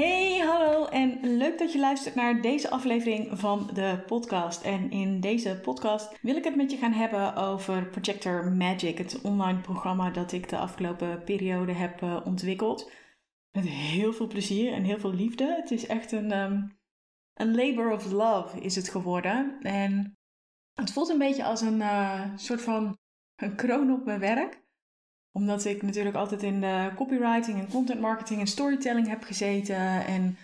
Hey, hallo en leuk dat je luistert naar deze aflevering van de podcast. En in deze podcast wil ik het met je gaan hebben over Projector Magic, het online programma dat ik de afgelopen periode heb uh, ontwikkeld. Met heel veel plezier en heel veel liefde. Het is echt een, um, een labor of love is het geworden. En het voelt een beetje als een uh, soort van een kroon op mijn werk omdat ik natuurlijk altijd in de copywriting en content marketing en storytelling heb gezeten. En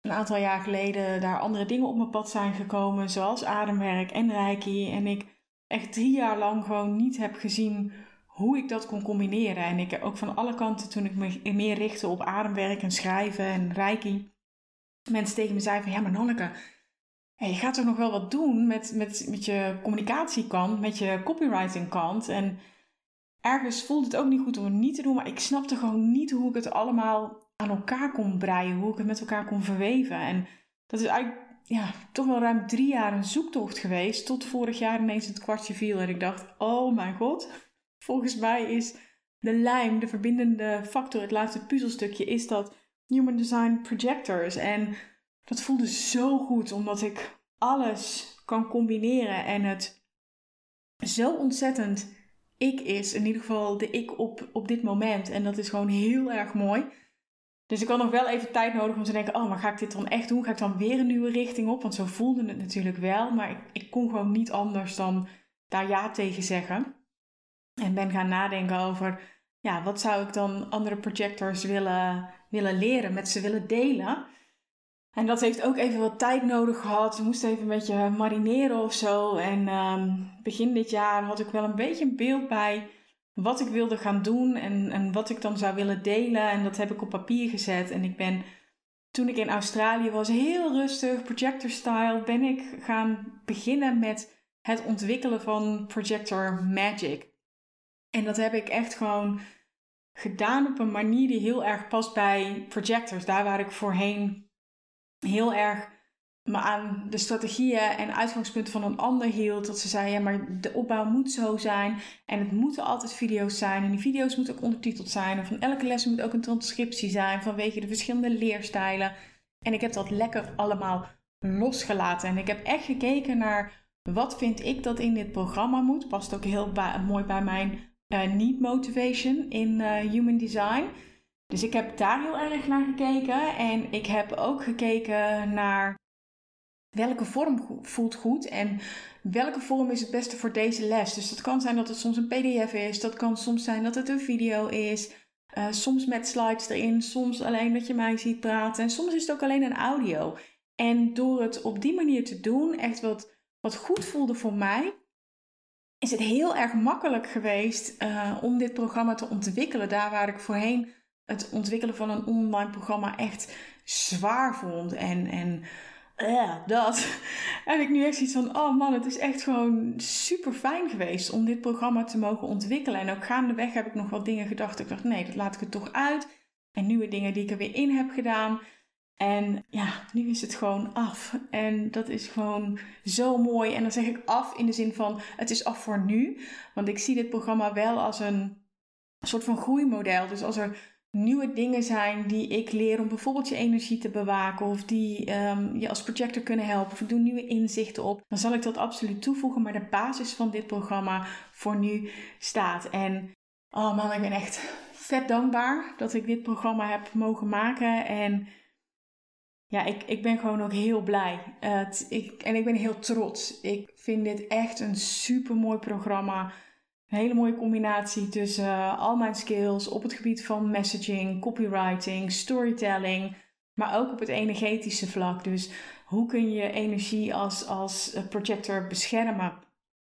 een aantal jaar geleden daar andere dingen op mijn pad zijn gekomen, zoals ademwerk en reiki. En ik echt drie jaar lang gewoon niet heb gezien hoe ik dat kon combineren. En ik ook van alle kanten, toen ik me meer richtte op ademwerk en schrijven en reiki, mensen tegen me zeiden van, ja maar Nonneke, je gaat toch nog wel wat doen met, met, met je communicatiekant, met je copywriting kant. En ergens voelde het ook niet goed om het niet te doen, maar ik snapte gewoon niet hoe ik het allemaal aan elkaar kon breien, hoe ik het met elkaar kon verweven. En dat is eigenlijk ja, toch wel ruim drie jaar een zoektocht geweest, tot vorig jaar ineens het kwartje viel en ik dacht, oh mijn god, volgens mij is de lijm, de verbindende factor, het laatste puzzelstukje, is dat Human Design Projectors. En dat voelde zo goed, omdat ik alles kan combineren en het zo ontzettend ik is in ieder geval de ik op, op dit moment. En dat is gewoon heel erg mooi. Dus ik had nog wel even tijd nodig om te denken: oh, maar ga ik dit dan echt doen? Ga ik dan weer een nieuwe richting op? Want zo voelde het natuurlijk wel. Maar ik, ik kon gewoon niet anders dan daar ja tegen zeggen. En ben gaan nadenken over: ja, wat zou ik dan andere projectors willen, willen leren, met ze willen delen? En dat heeft ook even wat tijd nodig gehad. We moesten even een beetje marineren of zo. En um, begin dit jaar had ik wel een beetje een beeld bij wat ik wilde gaan doen en, en wat ik dan zou willen delen. En dat heb ik op papier gezet. En ik ben, toen ik in Australië was, heel rustig, projector style, ben ik gaan beginnen met het ontwikkelen van Projector Magic. En dat heb ik echt gewoon gedaan op een manier die heel erg past bij projectors. Daar waar ik voorheen heel erg me aan de strategieën en uitgangspunten van een ander hield. Dat ze zei, ja, maar de opbouw moet zo zijn. En het moeten altijd video's zijn. En die video's moeten ook ondertiteld zijn. En van elke les moet ook een transcriptie zijn vanwege de verschillende leerstijlen. En ik heb dat lekker allemaal losgelaten. En ik heb echt gekeken naar wat vind ik dat in dit programma moet. Past ook heel mooi bij mijn uh, need motivation in uh, human design. Dus ik heb daar heel erg naar gekeken. En ik heb ook gekeken naar welke vorm voelt goed en welke vorm is het beste voor deze les. Dus dat kan zijn dat het soms een PDF is, dat kan soms zijn dat het een video is. Uh, soms met slides erin, soms alleen dat je mij ziet praten en soms is het ook alleen een audio. En door het op die manier te doen, echt wat, wat goed voelde voor mij, is het heel erg makkelijk geweest uh, om dit programma te ontwikkelen. Daar waar ik voorheen het ontwikkelen van een online programma echt zwaar vond. En, en uh, dat heb ik nu echt iets van: oh man, het is echt gewoon super fijn geweest om dit programma te mogen ontwikkelen. En ook gaandeweg heb ik nog wat dingen gedacht. Ik dacht: nee, dat laat ik er toch uit. En nieuwe dingen die ik er weer in heb gedaan. En ja, nu is het gewoon af. En dat is gewoon zo mooi. En dan zeg ik af in de zin van: het is af voor nu. Want ik zie dit programma wel als een soort van groeimodel. Dus als er nieuwe dingen zijn die ik leer om bijvoorbeeld je energie te bewaken of die um, je als projector kunnen helpen of ik doe nieuwe inzichten op, dan zal ik dat absoluut toevoegen. Maar de basis van dit programma voor nu staat. En oh man, ik ben echt vet dankbaar dat ik dit programma heb mogen maken. En ja, ik, ik ben gewoon ook heel blij. ik, en ik ben heel trots. Ik vind dit echt een super mooi programma. Een hele mooie combinatie tussen uh, al mijn skills op het gebied van messaging, copywriting, storytelling, maar ook op het energetische vlak. Dus hoe kun je energie als, als eh, projector beschermen?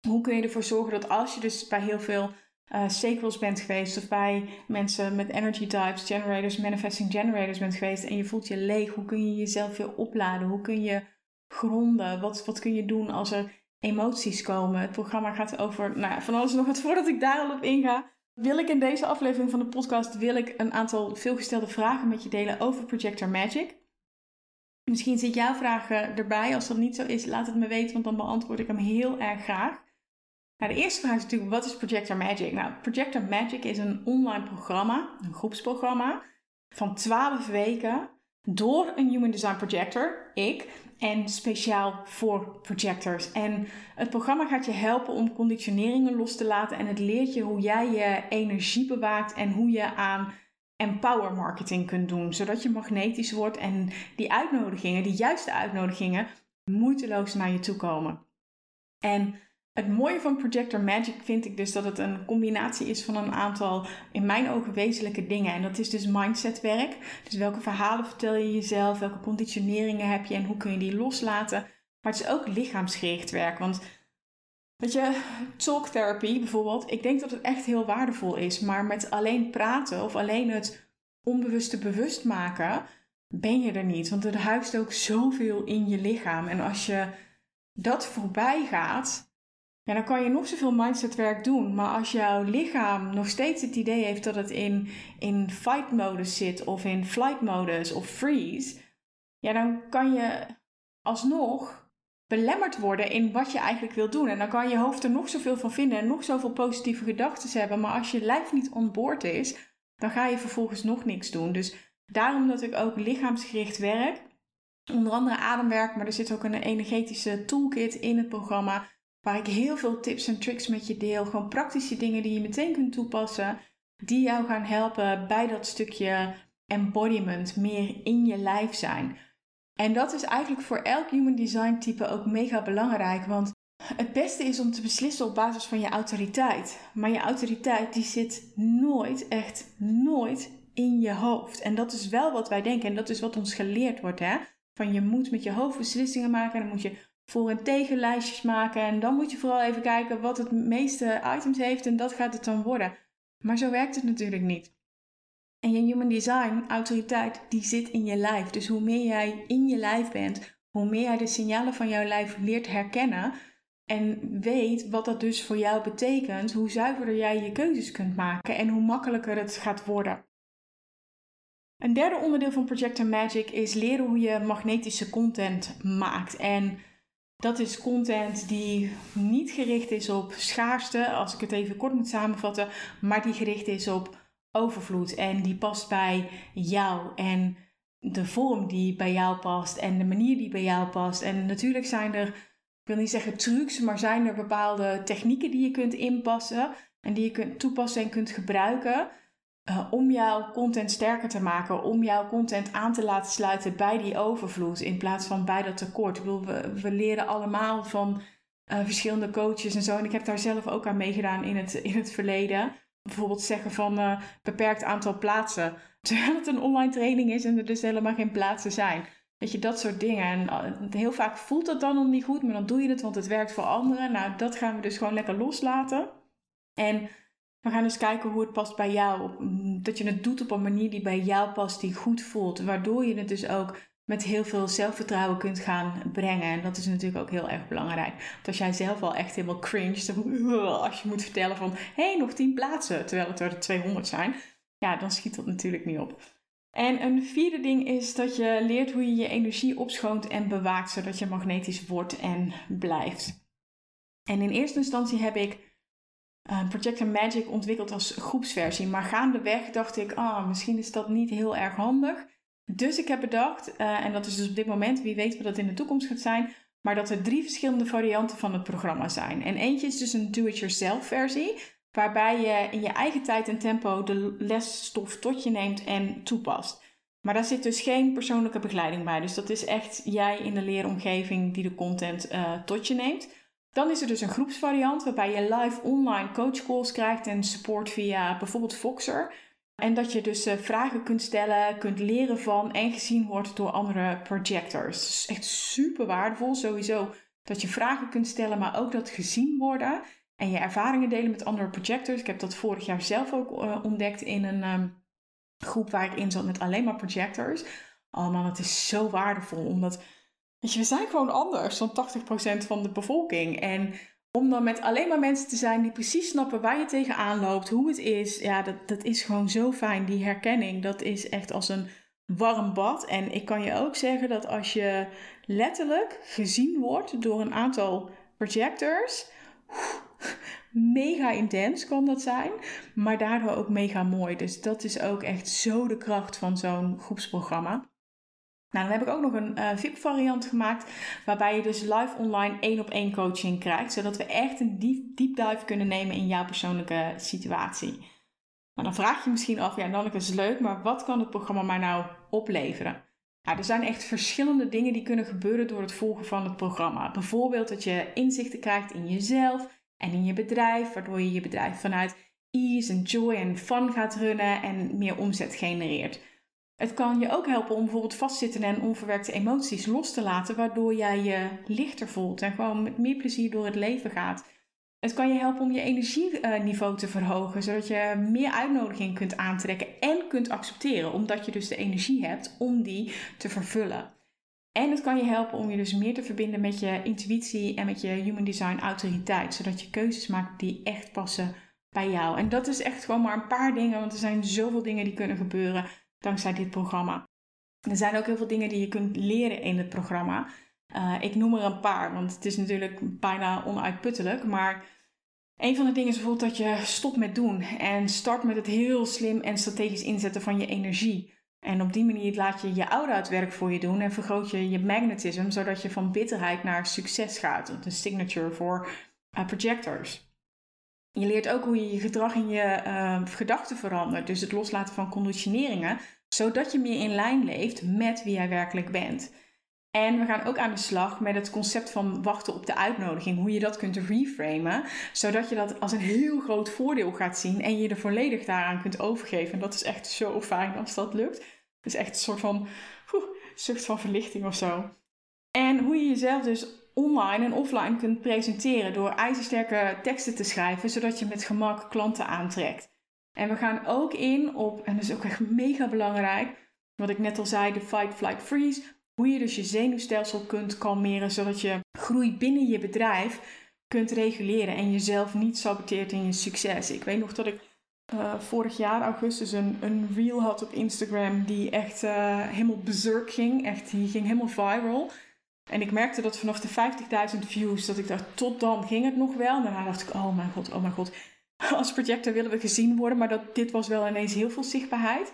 Hoe kun je ervoor zorgen dat als je dus bij heel veel uh, bent geweest of bij mensen met energy types, generators, manifesting generators bent geweest en je voelt je leeg, hoe kun je jezelf weer opladen? Hoe kun je gronden? Wat, wat kun je doen als er emoties komen? Het programma gaat over nou, van alles nog wat. Voordat ik daar al op inga, wil ik in deze aflevering van de podcast wil ik een aantal veelgestelde vragen met je delen over Projector Magic. Misschien zit jouw vraag erbij. Als dat niet zo is, laat het me weten, want dan beantwoord ik hem heel erg graag. Nou, de eerste vraag is natuurlijk, wat is Projector Magic? Nou, Projector Magic is een online programma, een groepsprogramma, van 12 weken door een Human Design Projector, ik, en speciaal voor projectors. En het programma gaat je helpen om conditioneringen los te laten en het leert je hoe jij je energie bewaakt en hoe je aan empower marketing kunt doen, zodat je magnetisch wordt en die uitnodigingen, die juiste uitnodigingen, moeiteloos naar je toe komen. En het mooie van Projector Magic vind ik dus dat het een combinatie is van een aantal, in mijn ogen, wezenlijke dingen. En dat is dus mindsetwerk. Dus welke verhalen vertel je jezelf, welke conditioneringen heb je en hoe kun je die loslaten. Maar het is ook lichaamsgericht werk. Want weet je, talk therapy bijvoorbeeld, ik denk dat het echt heel waardevol is. Maar met alleen praten of alleen het onbewuste bewust maken, ben je er niet. Want er huist ook zoveel in je lichaam. En als je dat voorbij gaat, ja, dan kan je nog zoveel mindsetwerk doen. Maar als jouw lichaam nog steeds het idee heeft dat het in, in fight modus zit, of in flight modus, of freeze, ja, dan kan je alsnog belemmerd worden in wat je eigenlijk wil doen. En dan kan je hoofd er nog zoveel van vinden en nog zoveel positieve gedachten hebben. Maar als je lijf niet on is, dan ga je vervolgens nog niks doen. Dus daarom dat ik ook lichaamsgericht werk. Onder andere ademwerk, maar er zit ook een energetische toolkit in het programma waar ik heel veel tips en tricks met je deel. Gewoon praktische dingen die je meteen kunt toepassen, die jou gaan helpen bij dat stukje embodiment, meer in je lijf zijn. En dat is eigenlijk voor elk human design type ook mega belangrijk, want het beste is om te beslissen op basis van je autoriteit. Maar je autoriteit die zit nooit, echt nooit in je hoofd. En dat is wel wat wij denken en dat is wat ons geleerd wordt. Hè? Van je moet met je hoofd beslissingen maken en dan moet je voor- en tegenlijstjes maken. En dan moet je vooral even kijken wat het meeste items heeft en dat gaat het dan worden. Maar zo werkt het natuurlijk niet. En je human design autoriteit, die zit in je lijf. Dus hoe meer jij in je lijf bent, hoe meer jij de signalen van jouw lijf leert herkennen en weet wat dat dus voor jou betekent, hoe zuiverder jij je keuzes kunt maken en hoe makkelijker het gaat worden. Een derde onderdeel van Projector Magic is leren hoe je magnetische content maakt. En dat is content die niet gericht is op schaarste, als ik het even kort moet samenvatten, maar die gericht is op overvloed en die past bij jou en de vorm die bij jou past en de manier die bij jou past. En natuurlijk zijn er, ik wil niet zeggen trucs, maar zijn er bepaalde technieken die je kunt inpassen en die je kunt toepassen en kunt gebruiken uh, om jouw content sterker te maken, om jouw content aan te laten sluiten bij die overvloed in plaats van bij dat tekort. We, we leren allemaal van uh, verschillende coaches en zo. En ik heb daar zelf ook aan meegedaan in het, in het verleden. Bijvoorbeeld zeggen van uh, beperkt aantal plaatsen. Terwijl het een online training is en er dus helemaal geen plaatsen zijn. Weet je, dat soort dingen. En heel vaak voelt dat dan nog niet goed, maar dan doe je het, want het werkt voor anderen. Nou, dat gaan we dus gewoon lekker loslaten. En we gaan dus kijken hoe het past bij jou. Dat je het doet op een manier die bij jou past, die goed voelt. Waardoor je het dus ook met heel veel zelfvertrouwen kunt gaan brengen. En dat is natuurlijk ook heel erg belangrijk. Want als jij zelf al echt helemaal cringe, als je moet vertellen van... hé, hey, nog 10 plaatsen, terwijl het er 200 zijn. Ja, dan schiet dat natuurlijk niet op. En een vierde ding is dat je leert hoe je je energie opschoont en bewaakt... zodat je magnetisch wordt en blijft. En in eerste instantie heb ik uh, Projector Magic ontwikkeld als groepsversie. Maar gaandeweg dacht ik, ah, misschien is dat niet heel erg handig. Dus ik heb bedacht, uh, en dat is dus op dit moment, wie weet wat dat in de toekomst gaat zijn, maar dat er drie verschillende varianten van het programma zijn. En eentje is dus een do-it-yourself versie, waarbij je in je eigen tijd en tempo de lesstof tot je neemt en toepast. Maar daar zit dus geen persoonlijke begeleiding bij. Dus dat is echt jij in de leeromgeving die de content uh, tot je neemt. Dan is er dus een groepsvariant waarbij je live online coachcalls krijgt en support via bijvoorbeeld Voxer. En dat je dus eh, vragen kunt stellen, kunt leren van en gezien wordt door andere projectors. Is echt super waardevol sowieso dat je vragen kunt stellen, maar ook dat gezien worden. En je ervaringen delen met andere projectors. Ik heb dat vorig jaar zelf ook uh, ontdekt in een um, groep waar ik in zat met alleen maar projectors. Oh man, het is zo waardevol omdat Je, we zijn gewoon anders dan 80% van de bevolking. En om dan met alleen maar mensen te zijn die precies snappen waar je tegenaan loopt, hoe het is, ja, dat, dat is gewoon zo fijn. Die herkenning, dat is echt als een warm bad. En ik kan je ook zeggen dat als je letterlijk gezien wordt door een aantal projectors, mega intens kan dat zijn, maar daardoor ook mega mooi. Dus dat is ook echt zo de kracht van zo'n groepsprogramma. Nou, dan heb ik ook nog een uh, VIP-variant gemaakt, waarbij je dus live online één op één coaching krijgt, zodat we echt een deep, deep dive kunnen nemen in jouw persoonlijke situatie. Maar dan vraag je, je misschien af, ja, Nanneke is leuk, maar wat kan het programma mij nou opleveren? Nou, er zijn echt verschillende dingen die kunnen gebeuren door het volgen van het programma. Bijvoorbeeld dat je inzichten krijgt in jezelf en in je bedrijf, waardoor je je bedrijf vanuit ease en joy en fun gaat runnen en meer omzet genereert. Het kan je ook helpen om bijvoorbeeld vastzittende en onverwerkte emoties los te laten, waardoor jij je lichter voelt en gewoon met meer plezier door het leven gaat. Het kan je helpen om je energieniveau te verhogen, zodat je meer uitnodiging kunt aantrekken en kunt accepteren, omdat je dus de energie hebt om die te vervullen. En het kan je helpen om je dus meer te verbinden met je intuïtie en met je human design autoriteit, zodat je keuzes maakt die echt passen bij jou. En dat is echt gewoon maar een paar dingen, want er zijn zoveel dingen die kunnen gebeuren dankzij dit programma. Er zijn ook heel veel dingen die je kunt leren in het programma. Uh, ik noem er een paar, want het is natuurlijk bijna onuitputtelijk. Maar een van de dingen is bijvoorbeeld dat je stopt met doen en start met het heel slim en strategisch inzetten van je energie. En op die manier laat je je aura het werk voor je doen en vergroot je je magnetisme, zodat je van bitterheid naar succes gaat. De signature voor uh, projectors. Je leert ook hoe je je gedrag en je uh, gedachten verandert. Dus het loslaten van conditioneringen, zodat je meer in lijn leeft met wie jij werkelijk bent. En we gaan ook aan de slag met het concept van wachten op de uitnodiging. Hoe je dat kunt reframen, zodat je dat als een heel groot voordeel gaat zien en je er volledig daaraan kunt overgeven. En dat is echt zo fijn als dat lukt. Het is echt een soort van zucht van verlichting of zo. En hoe je jezelf dus online en offline kunt presenteren door ijzersterke teksten te schrijven, zodat je met gemak klanten aantrekt. En we gaan ook in op, en dat is ook echt mega belangrijk, wat ik net al zei, de fight, flight, freeze. Hoe je dus je zenuwstelsel kunt kalmeren, zodat je groei binnen je bedrijf kunt reguleren en jezelf niet saboteert in je succes. Ik weet nog dat ik uh, vorig jaar augustus een, een reel had op Instagram die echt uh, helemaal berserk ging. Echt, die ging helemaal viral. En ik merkte dat vanaf de 50.000 views, dat ik dacht, tot dan ging het nog wel. En daarna dacht ik, oh mijn god, oh mijn god. Als projector willen we gezien worden, maar dat, dit was wel ineens heel veel zichtbaarheid.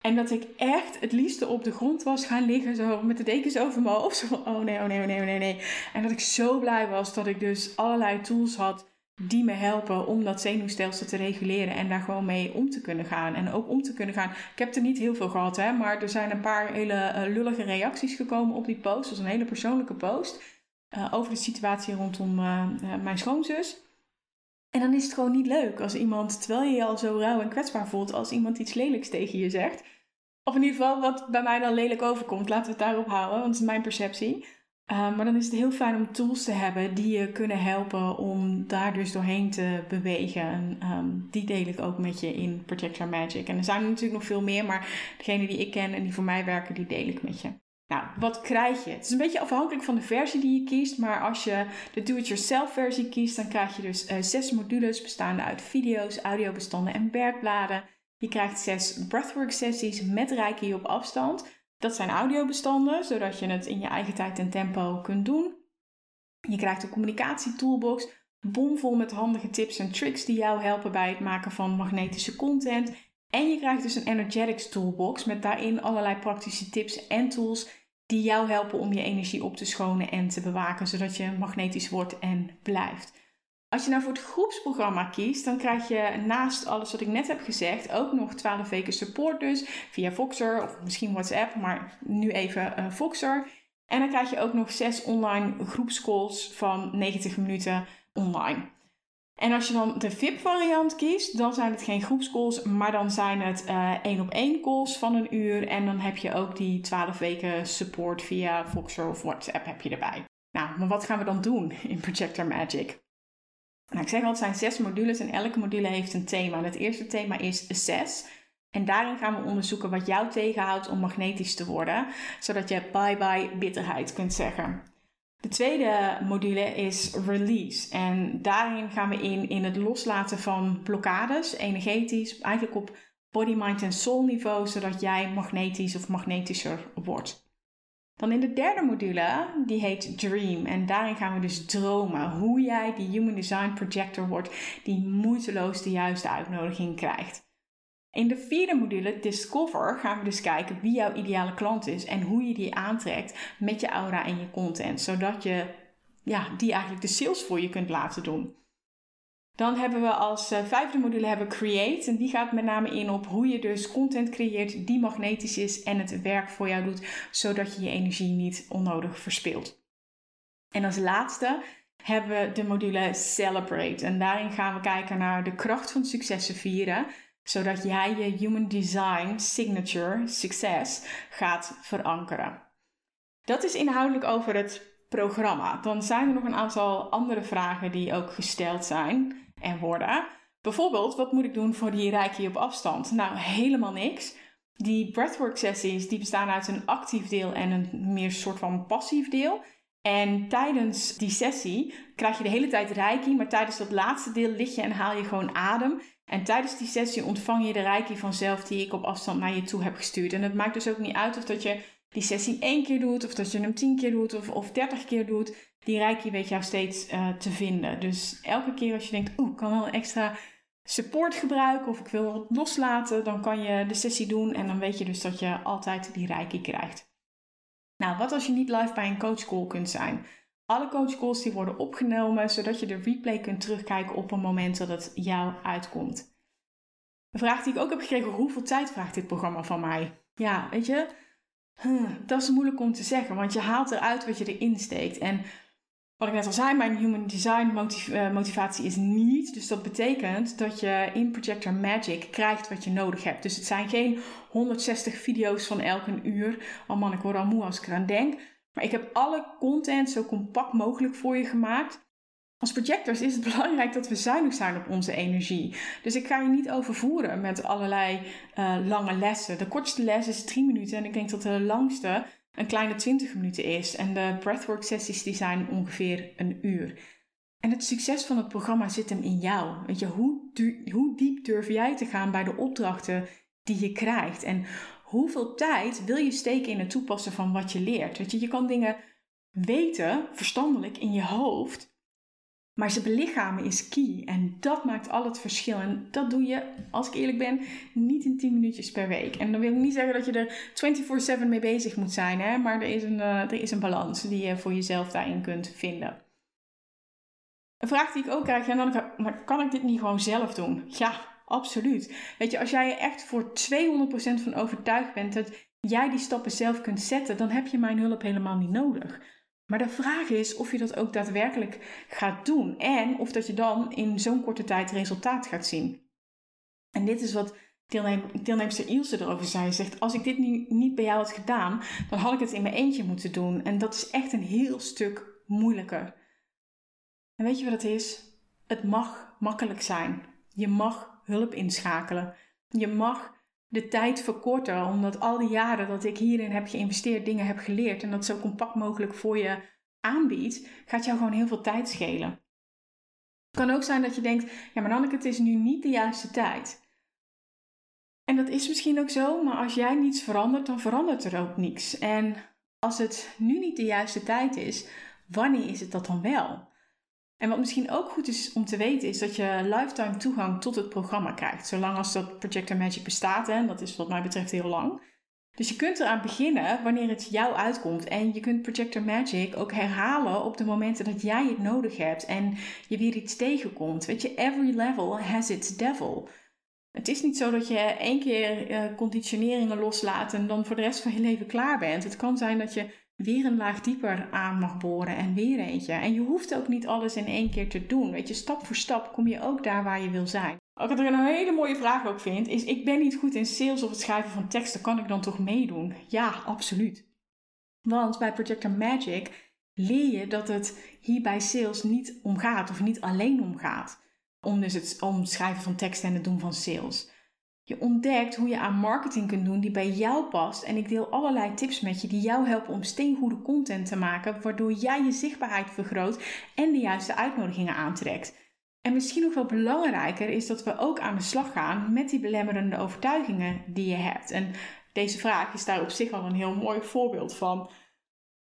En dat ik echt het liefste op de grond was gaan liggen, zo met de dekens over mijn hoofd. Oh nee, oh nee, oh nee, oh nee, nee. En dat ik zo blij was dat ik dus allerlei tools had die me helpen om dat zenuwstelsel te reguleren en daar gewoon mee om te kunnen gaan. En ook om te kunnen gaan. Ik heb er niet heel veel gehad, hè, maar er zijn een paar hele uh, lullige reacties gekomen op die post. Dat was een hele persoonlijke post uh, over de situatie rondom uh, mijn schoonzus. En dan is het gewoon niet leuk als iemand, terwijl je je al zo rauw en kwetsbaar voelt, als iemand iets lelijks tegen je zegt. Of in ieder geval wat bij mij dan lelijk overkomt. Laten we het daarop houden, want dat is mijn perceptie. Uh, maar dan is het heel fijn om tools te hebben die je kunnen helpen om daar dus doorheen te bewegen. En um, die deel ik ook met je in Projector Magic. En er zijn natuurlijk nog veel meer, maar degene die ik ken en die voor mij werken, die deel ik met je. Nou, wat krijg je? Het is een beetje afhankelijk van de versie die je kiest, maar als je de do-it-yourself versie kiest, dan krijg je dus uh, zes modules bestaande uit video's, audiobestanden en werkbladen. Je krijgt zes breathwork sessies met Reiki op afstand. Dat zijn audiobestanden, zodat je het in je eigen tijd en tempo kunt doen. Je krijgt een communicatietoolbox, bomvol met handige tips en tricks die jou helpen bij het maken van magnetische content. En je krijgt dus een energetics toolbox met daarin allerlei praktische tips en tools die jou helpen om je energie op te schonen en te bewaken, zodat je magnetisch wordt en blijft. Als je nou voor het groepsprogramma kiest, dan krijg je naast alles wat ik net heb gezegd ook nog 12 weken support dus via Voxer of misschien WhatsApp, maar nu even uh, Voxer. En dan krijg je ook nog 6 online groepscalls van 90 minuten online. En als je dan de VIP-variant kiest, dan zijn het geen groepscalls, maar dan zijn het uh, één op één calls van een uur. En dan heb je ook die 12 weken support via Voxer of WhatsApp heb je erbij. Nou, maar wat gaan we dan doen in Projector Magic? Nou, ik zeg al, het zijn zes modules en elke module heeft een thema. het eerste thema is assess. En daarin gaan we onderzoeken wat jou tegenhoudt om magnetisch te worden, zodat je bye bye bitterheid kunt zeggen. De tweede module is release. En daarin gaan we in in het loslaten van blokkades, energetisch, eigenlijk op body, mind en soul niveau, zodat jij magnetisch of magnetischer wordt. Dan in de derde module, die heet Dream. En daarin gaan we dus dromen. Hoe jij die Human Design Projector wordt die moeiteloos de juiste uitnodiging krijgt. In de vierde module, Discover, gaan we dus kijken wie jouw ideale klant is en hoe je die aantrekt met je aura en je content, zodat je ja, die eigenlijk de sales voor je kunt laten doen. Dan hebben we als uh, vijfde module hebben Create. En die gaat met name in op hoe je dus content creëert die magnetisch is en het werk voor jou doet, zodat je je energie niet onnodig verspilt. En als laatste hebben we de module Celebrate. En daarin gaan we kijken naar de kracht van successen vieren, zodat jij je Human Design Signature succes gaat verankeren. Dat is inhoudelijk over het programma. Dan zijn er nog een aantal andere vragen die ook gesteld zijn en worden. Bijvoorbeeld, wat moet ik doen voor die reiki op afstand? Nou, helemaal niks. Die breathwork sessies die bestaan uit een actief deel en een meer soort van passief deel. En tijdens die sessie krijg je de hele tijd reiki, maar tijdens dat laatste deel lig je en haal je gewoon adem. En tijdens die sessie ontvang je de reiki vanzelf die ik op afstand naar je toe heb gestuurd. En het maakt dus ook niet uit of dat je die sessie één keer doet, of dat je hem tien keer doet, of, of dertig keer doet die reiki weet jou steeds uh, te vinden. Dus elke keer als je denkt, oeh, ik kan wel een extra support gebruiken of ik wil wat loslaten, dan kan je de sessie doen en dan weet je dus dat je altijd die reiki krijgt. Nou, wat als je niet live bij een coachcall kunt zijn? Alle coachcalls die worden opgenomen, zodat je de replay kunt terugkijken op een moment dat het jou uitkomt. Een vraag die ik ook heb gekregen, hoeveel tijd vraagt dit programma van mij? Ja, weet je, dat is moeilijk om te zeggen, want je haalt eruit wat je erin steekt. En wat ik net al zei, mijn human design eh, motivatie is niet. Dus dat betekent dat je in Projector Magic krijgt wat je nodig hebt. Dus het zijn geen 160 video's van elke uur. Oh man, ik word al moe als ik eraan denk. Maar ik heb alle content zo compact mogelijk voor je gemaakt. Als projectors is het belangrijk dat we zuinig zijn op onze energie. Dus ik ga je niet overvoeren met allerlei uh, lange lessen. De kortste les is drie minuten en ik denk dat de langste een kleine 20 minuten is. En de breathwork sessies die zijn ongeveer een uur. En het succes van het programma zit hem in jou. Weet je, hoe, hoe diep durf jij te gaan bij de opdrachten die je krijgt? En hoeveel tijd wil je steken in het toepassen van wat je leert? Weet je, je kan dingen weten, verstandelijk in je hoofd, maar ze belichamen is key en dat maakt al het verschil. En dat doe je, als ik eerlijk ben, niet in 10 minuutjes per week. En dan wil ik niet zeggen dat je er 24/7 mee bezig moet zijn, hè? maar er is, een, uh, er is een balans die je voor jezelf daarin kunt vinden. Een vraag die ik ook krijg, ja, dan, maar kan ik dit niet gewoon zelf doen? Ja, absoluut. Weet je, als jij er echt voor 200% van overtuigd bent dat jij die stappen zelf kunt zetten, dan heb je mijn hulp helemaal niet nodig. Maar de vraag is of je dat ook daadwerkelijk gaat doen en of dat je dan in zo'n korte tijd resultaat gaat zien. En dit is wat deelnemster Ilse erover zei. Ze zegt, als ik dit nu niet bij jou had gedaan, dan had ik het in mijn eentje moeten doen. En dat is echt een heel stuk moeilijker. En weet je wat het is? Het mag makkelijk zijn. Je mag hulp inschakelen. Je mag de tijd verkorten, omdat al die jaren dat ik hierin heb geïnvesteerd, dingen heb geleerd en dat zo compact mogelijk voor je aanbiedt, gaat jou gewoon heel veel tijd schelen. Het kan ook zijn dat je denkt, ja maar Anneke, het is nu niet de juiste tijd. En dat is misschien ook zo, maar als jij niets verandert, dan verandert er ook niets. En als het nu niet de juiste tijd is, wanneer is het dat dan wel? En wat misschien ook goed is om te weten, is dat je lifetime toegang tot het programma krijgt. Zolang als dat Projector Magic bestaat, en dat is wat mij betreft heel lang. Dus je kunt eraan beginnen wanneer het jou uitkomt. En je kunt Projector Magic ook herhalen op de momenten dat jij het nodig hebt en je weer iets tegenkomt. Weet je, every level has its devil. Het is niet zo dat je één keer uh, conditioneringen loslaat en dan voor de rest van je leven klaar bent. Het kan zijn dat je weer een laag dieper aan mag boren en weer eentje. En je hoeft ook niet alles in één keer te doen. Weet je, stap voor stap kom je ook daar waar je wil zijn. Wat ik er een hele mooie vraag ook vind, is: ik ben niet goed in sales of het schrijven van teksten, kan ik dan toch meedoen? Ja, absoluut. Want bij Projector Magic leer je dat het hier bij sales niet om gaat of niet alleen om gaat. Om dus het, om schrijven van teksten en het doen van sales. Je ontdekt hoe je aan marketing kunt doen die bij jou past. En ik deel allerlei tips met je die jou helpen om steengoede content te maken, waardoor jij je zichtbaarheid vergroot en de juiste uitnodigingen aantrekt. En misschien nog wel belangrijker is dat we ook aan de slag gaan met die belemmerende overtuigingen die je hebt. En deze vraag is daar op zich al een heel mooi voorbeeld van.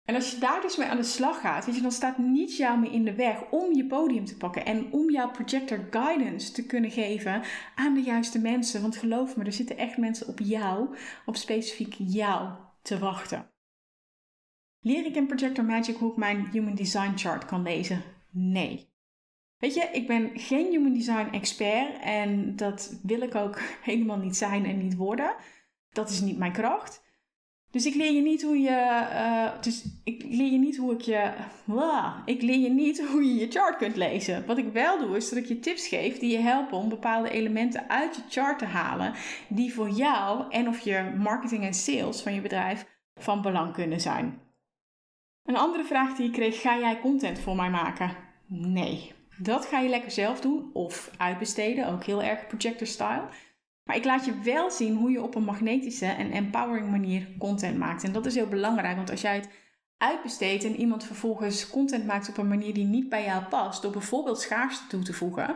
En als je daar dus mee aan de slag gaat, weet je, dan staat niets jou meer in de weg om je podium te pakken en om jouw projector guidance te kunnen geven aan de juiste mensen. Want geloof me, er zitten echt mensen op jou, op specifiek jou, te wachten. Leer ik in Projector Magic hoe ik mijn Human Design Chart kan lezen? Nee. Weet je, ik ben geen Human Design expert en dat wil ik ook helemaal niet zijn en niet worden. Dat is niet mijn kracht. Dus ik leer je niet hoe je. Uh, dus ik leer je niet hoe ik je. Ik leer je niet hoe je je chart kunt lezen. Wat ik wel doe, is dat ik je tips geef die je helpen om bepaalde elementen uit je chart te halen. Die voor jou en of je marketing en sales van je bedrijf van belang kunnen zijn. Een andere vraag die ik kreeg: ga jij content voor mij maken? Nee. Dat ga je lekker zelf doen of uitbesteden, ook heel erg projector style. Maar ik laat je wel zien hoe je op een magnetische en empowering manier content maakt. En dat is heel belangrijk, want als jij het uitbesteedt en iemand vervolgens content maakt op een manier die niet bij jou past, door bijvoorbeeld schaarste toe te voegen,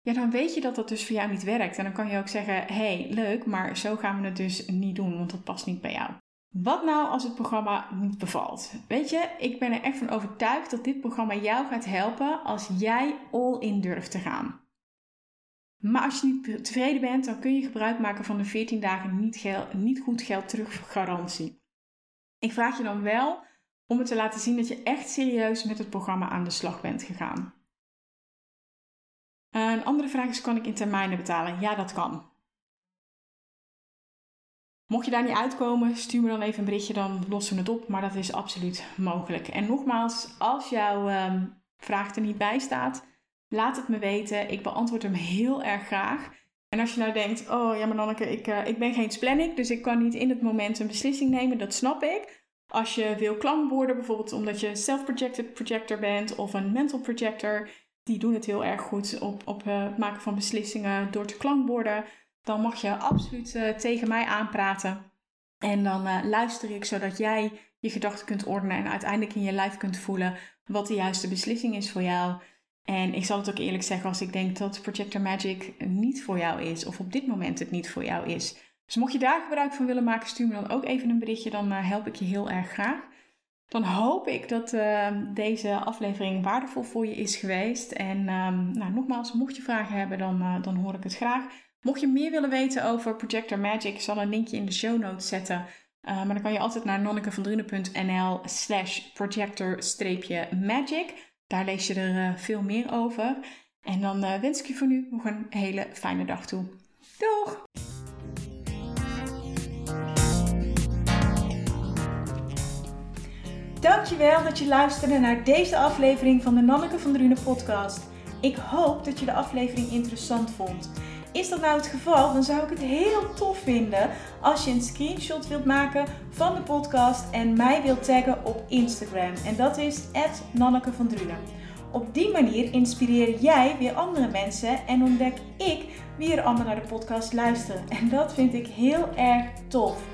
ja, dan weet je dat dat dus voor jou niet werkt. En dan kan je ook zeggen: hey, leuk, maar zo gaan we het dus niet doen, want dat past niet bij jou. Wat nou als het programma niet bevalt? Weet je, ik ben er echt van overtuigd dat dit programma jou gaat helpen als jij all in durft te gaan. Maar als je niet tevreden bent, dan kun je gebruik maken van de 14 dagen niet, niet goed geld terug garantie. Ik vraag je dan wel om het te laten zien dat je echt serieus met het programma aan de slag bent gegaan. Een andere vraag is: kan ik in termijnen betalen? Ja, dat kan. Mocht je daar niet uitkomen, stuur me dan even een berichtje, dan lossen we het op. Maar dat is absoluut mogelijk. En nogmaals, als jouw um, vraag er niet bij staat, laat het me weten. Ik beantwoord hem heel erg graag. En als je nou denkt, oh ja maar Nanneke, ik, uh, ik ben geen splenic, dus ik kan niet in het moment een beslissing nemen, dat snap ik. Als je wil klank worden, bijvoorbeeld omdat je self-projected projector bent of een mental projector, die doen het heel erg goed op, op uh, het maken van beslissingen door te klankborden dan mag je absoluut uh, tegen mij aanpraten. En dan luister ik zodat jij je gedachten kunt ordenen en uiteindelijk in je lijf kunt voelen wat de juiste beslissing is voor jou. En ik zal het ook eerlijk zeggen als ik denk dat Projector Magic niet voor jou is of op dit moment het niet voor jou is. Dus mocht je daar gebruik van willen maken, stuur me dan ook even een berichtje, dan uh, help ik je heel erg graag. Dan hoop ik dat uh, deze aflevering waardevol voor je is geweest. En um, nou, nogmaals, mocht je vragen hebben, dan, uh, dan hoor ik het graag. Mocht je meer willen weten over Projector Magic, ik zal een linkje in de show notes zetten. Uh, maar dan kan je altijd naar nonnekevandrune.nl slash projector-magic. Daar lees je er uh, veel meer over. En dan uh, wens ik je voor nu nog een hele fijne dag toe. Doeg! Dankjewel dat je luisterde naar deze aflevering van de Nanneke van Drune podcast. Ik hoop dat je de aflevering interessant vond. Is dat nou het geval, dan zou ik het heel tof vinden als je een screenshot wilt maken van de podcast en mij wilt taggen op Instagram. En dat is Nanneke van Drunen. Op die manier inspireer jij weer andere mensen en ontdek ik wie er allemaal naar de podcast luisteren. En dat vind ik heel erg tof.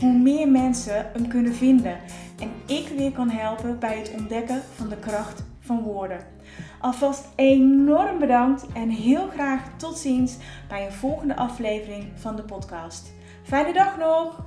hoe meer mensen hem kunnen vinden. En ik weer kan helpen bij het ontdekken van de kracht van woorden. Alvast enorm bedankt en heel graag tot ziens bij een volgende aflevering van de podcast. Fijne dag nog!